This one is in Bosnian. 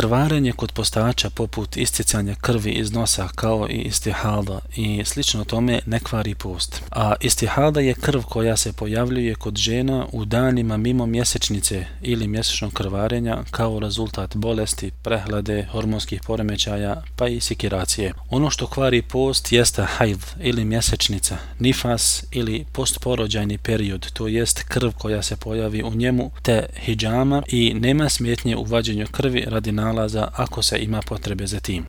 krvarenje kod postača poput isticanja krvi iz nosa kao i istihada i slično tome ne kvari post. A istihada je krv koja se pojavljuje kod žena u danima mimo mjesečnice ili mjesečnog krvarenja kao rezultat bolesti, prehlade, hormonskih poremećaja pa i sikiracije. Ono što kvari post jeste hajd ili mjesečnica, nifas ili postporođajni period, to jest krv koja se pojavi u njemu, te hijama i nema smjetnje u vađenju krvi radi nalaza ako se ima potrebe za tim.